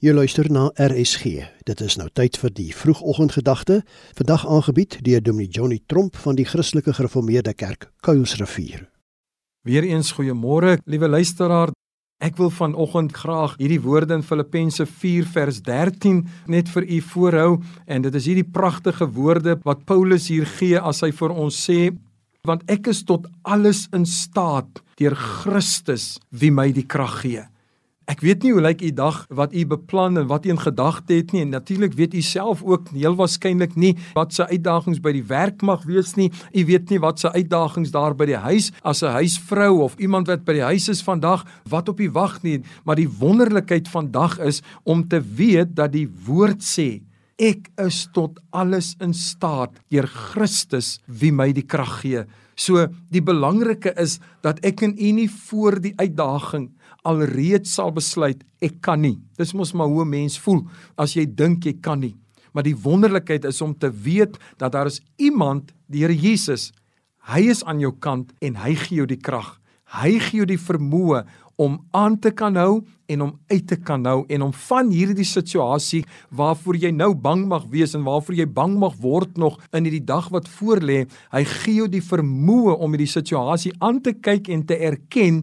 Jy luister na RSG. Dit is nou tyd vir die vroegoggendgedagte, vandag aangebied deur Dominee Johnny Tromp van die Christelike Gereformeerde Kerk Kuilsrivier. Weereens goeiemôre, liewe luisteraar. Ek wil vanoggend graag hierdie woorde in Filippense 4 vers 13 net vir u voorhou en dit is hierdie pragtige woorde wat Paulus hier gee as hy vir ons sê want ek is tot alles in staat deur Christus wie my die krag gee. Ek weet nie hoe lyk u dag wat u beplan en wat u in gedagte het nie en natuurlik weet u self ook heel waarskynlik nie wat se uitdagings by die werk mag wees nie. U weet nie wat se uitdagings daar by die huis as 'n huisvrou of iemand wat by die huis is vandag wat op u wag nie, maar die wonderlikheid vandag is om te weet dat die woord sê ek is tot alles in staat deur Christus wie my die krag gee. So die belangrike is dat ek en u nie voor die uitdaging alreeds sal besluit ek kan nie. Dis mos maar hoe 'n mens voel as jy dink jy kan nie. Maar die wonderlikheid is om te weet dat daar is iemand, die Here Jesus. Hy is aan jou kant en hy gee jou die krag. Hy gee jou die vermoë om aan te kan hou en om uit te kan hou en om van hierdie situasie waarvoor jy nou bang mag wees en waarvoor jy bang mag word nog in hierdie dag wat voorlê, hy gee jou die vermoë om hierdie situasie aan te kyk en te erken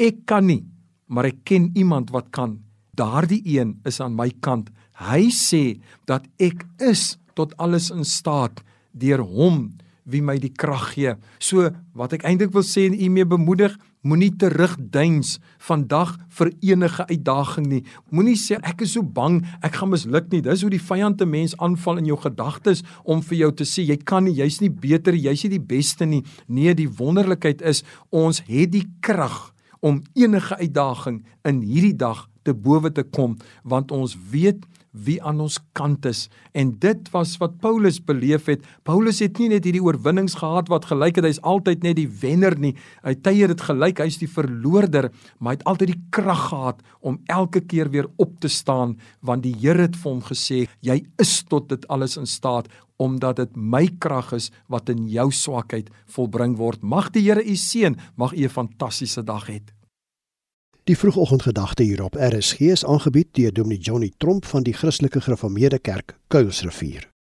ek kan nie maar ek ken iemand wat kan. Daardie een is aan my kant. Hy sê dat ek is tot alles in staat deur hom wie my die krag gee. So wat ek eintlik wil sê en u mee bemoedig, moenie terugdeins vandag vir enige uitdaging nie. Moenie sê ek is so bang, ek gaan misluk nie. Dis hoe die vyand te mens aanval in jou gedagtes om vir jou te sê jy kan nie, jy's nie beter, jy's nie die beste nie. Nee, die wonderlikheid is ons het die krag om enige uitdaging in hierdie dag te bowe te kom want ons weet wie aan ons kant is en dit was wat Paulus beleef het. Paulus het nie net hierdie oorwinnings gehad wat gelyk het hy's altyd net die wenner nie. Hy tye dit gelyk hy's die verloorder, maar hy het altyd die krag gehad om elke keer weer op te staan want die Here het vir hom gesê jy is tot dit alles in staat omdat dit my krag is wat in jou swakheid volbring word. Mag die Here u seën, mag u 'n fantastiese dag hê. Die vroegoggendgedagte hier op RSG is aangebied deur Dominee Johnny Tromp van die Christelike Gereformeerde Kerk Kuilsrivier.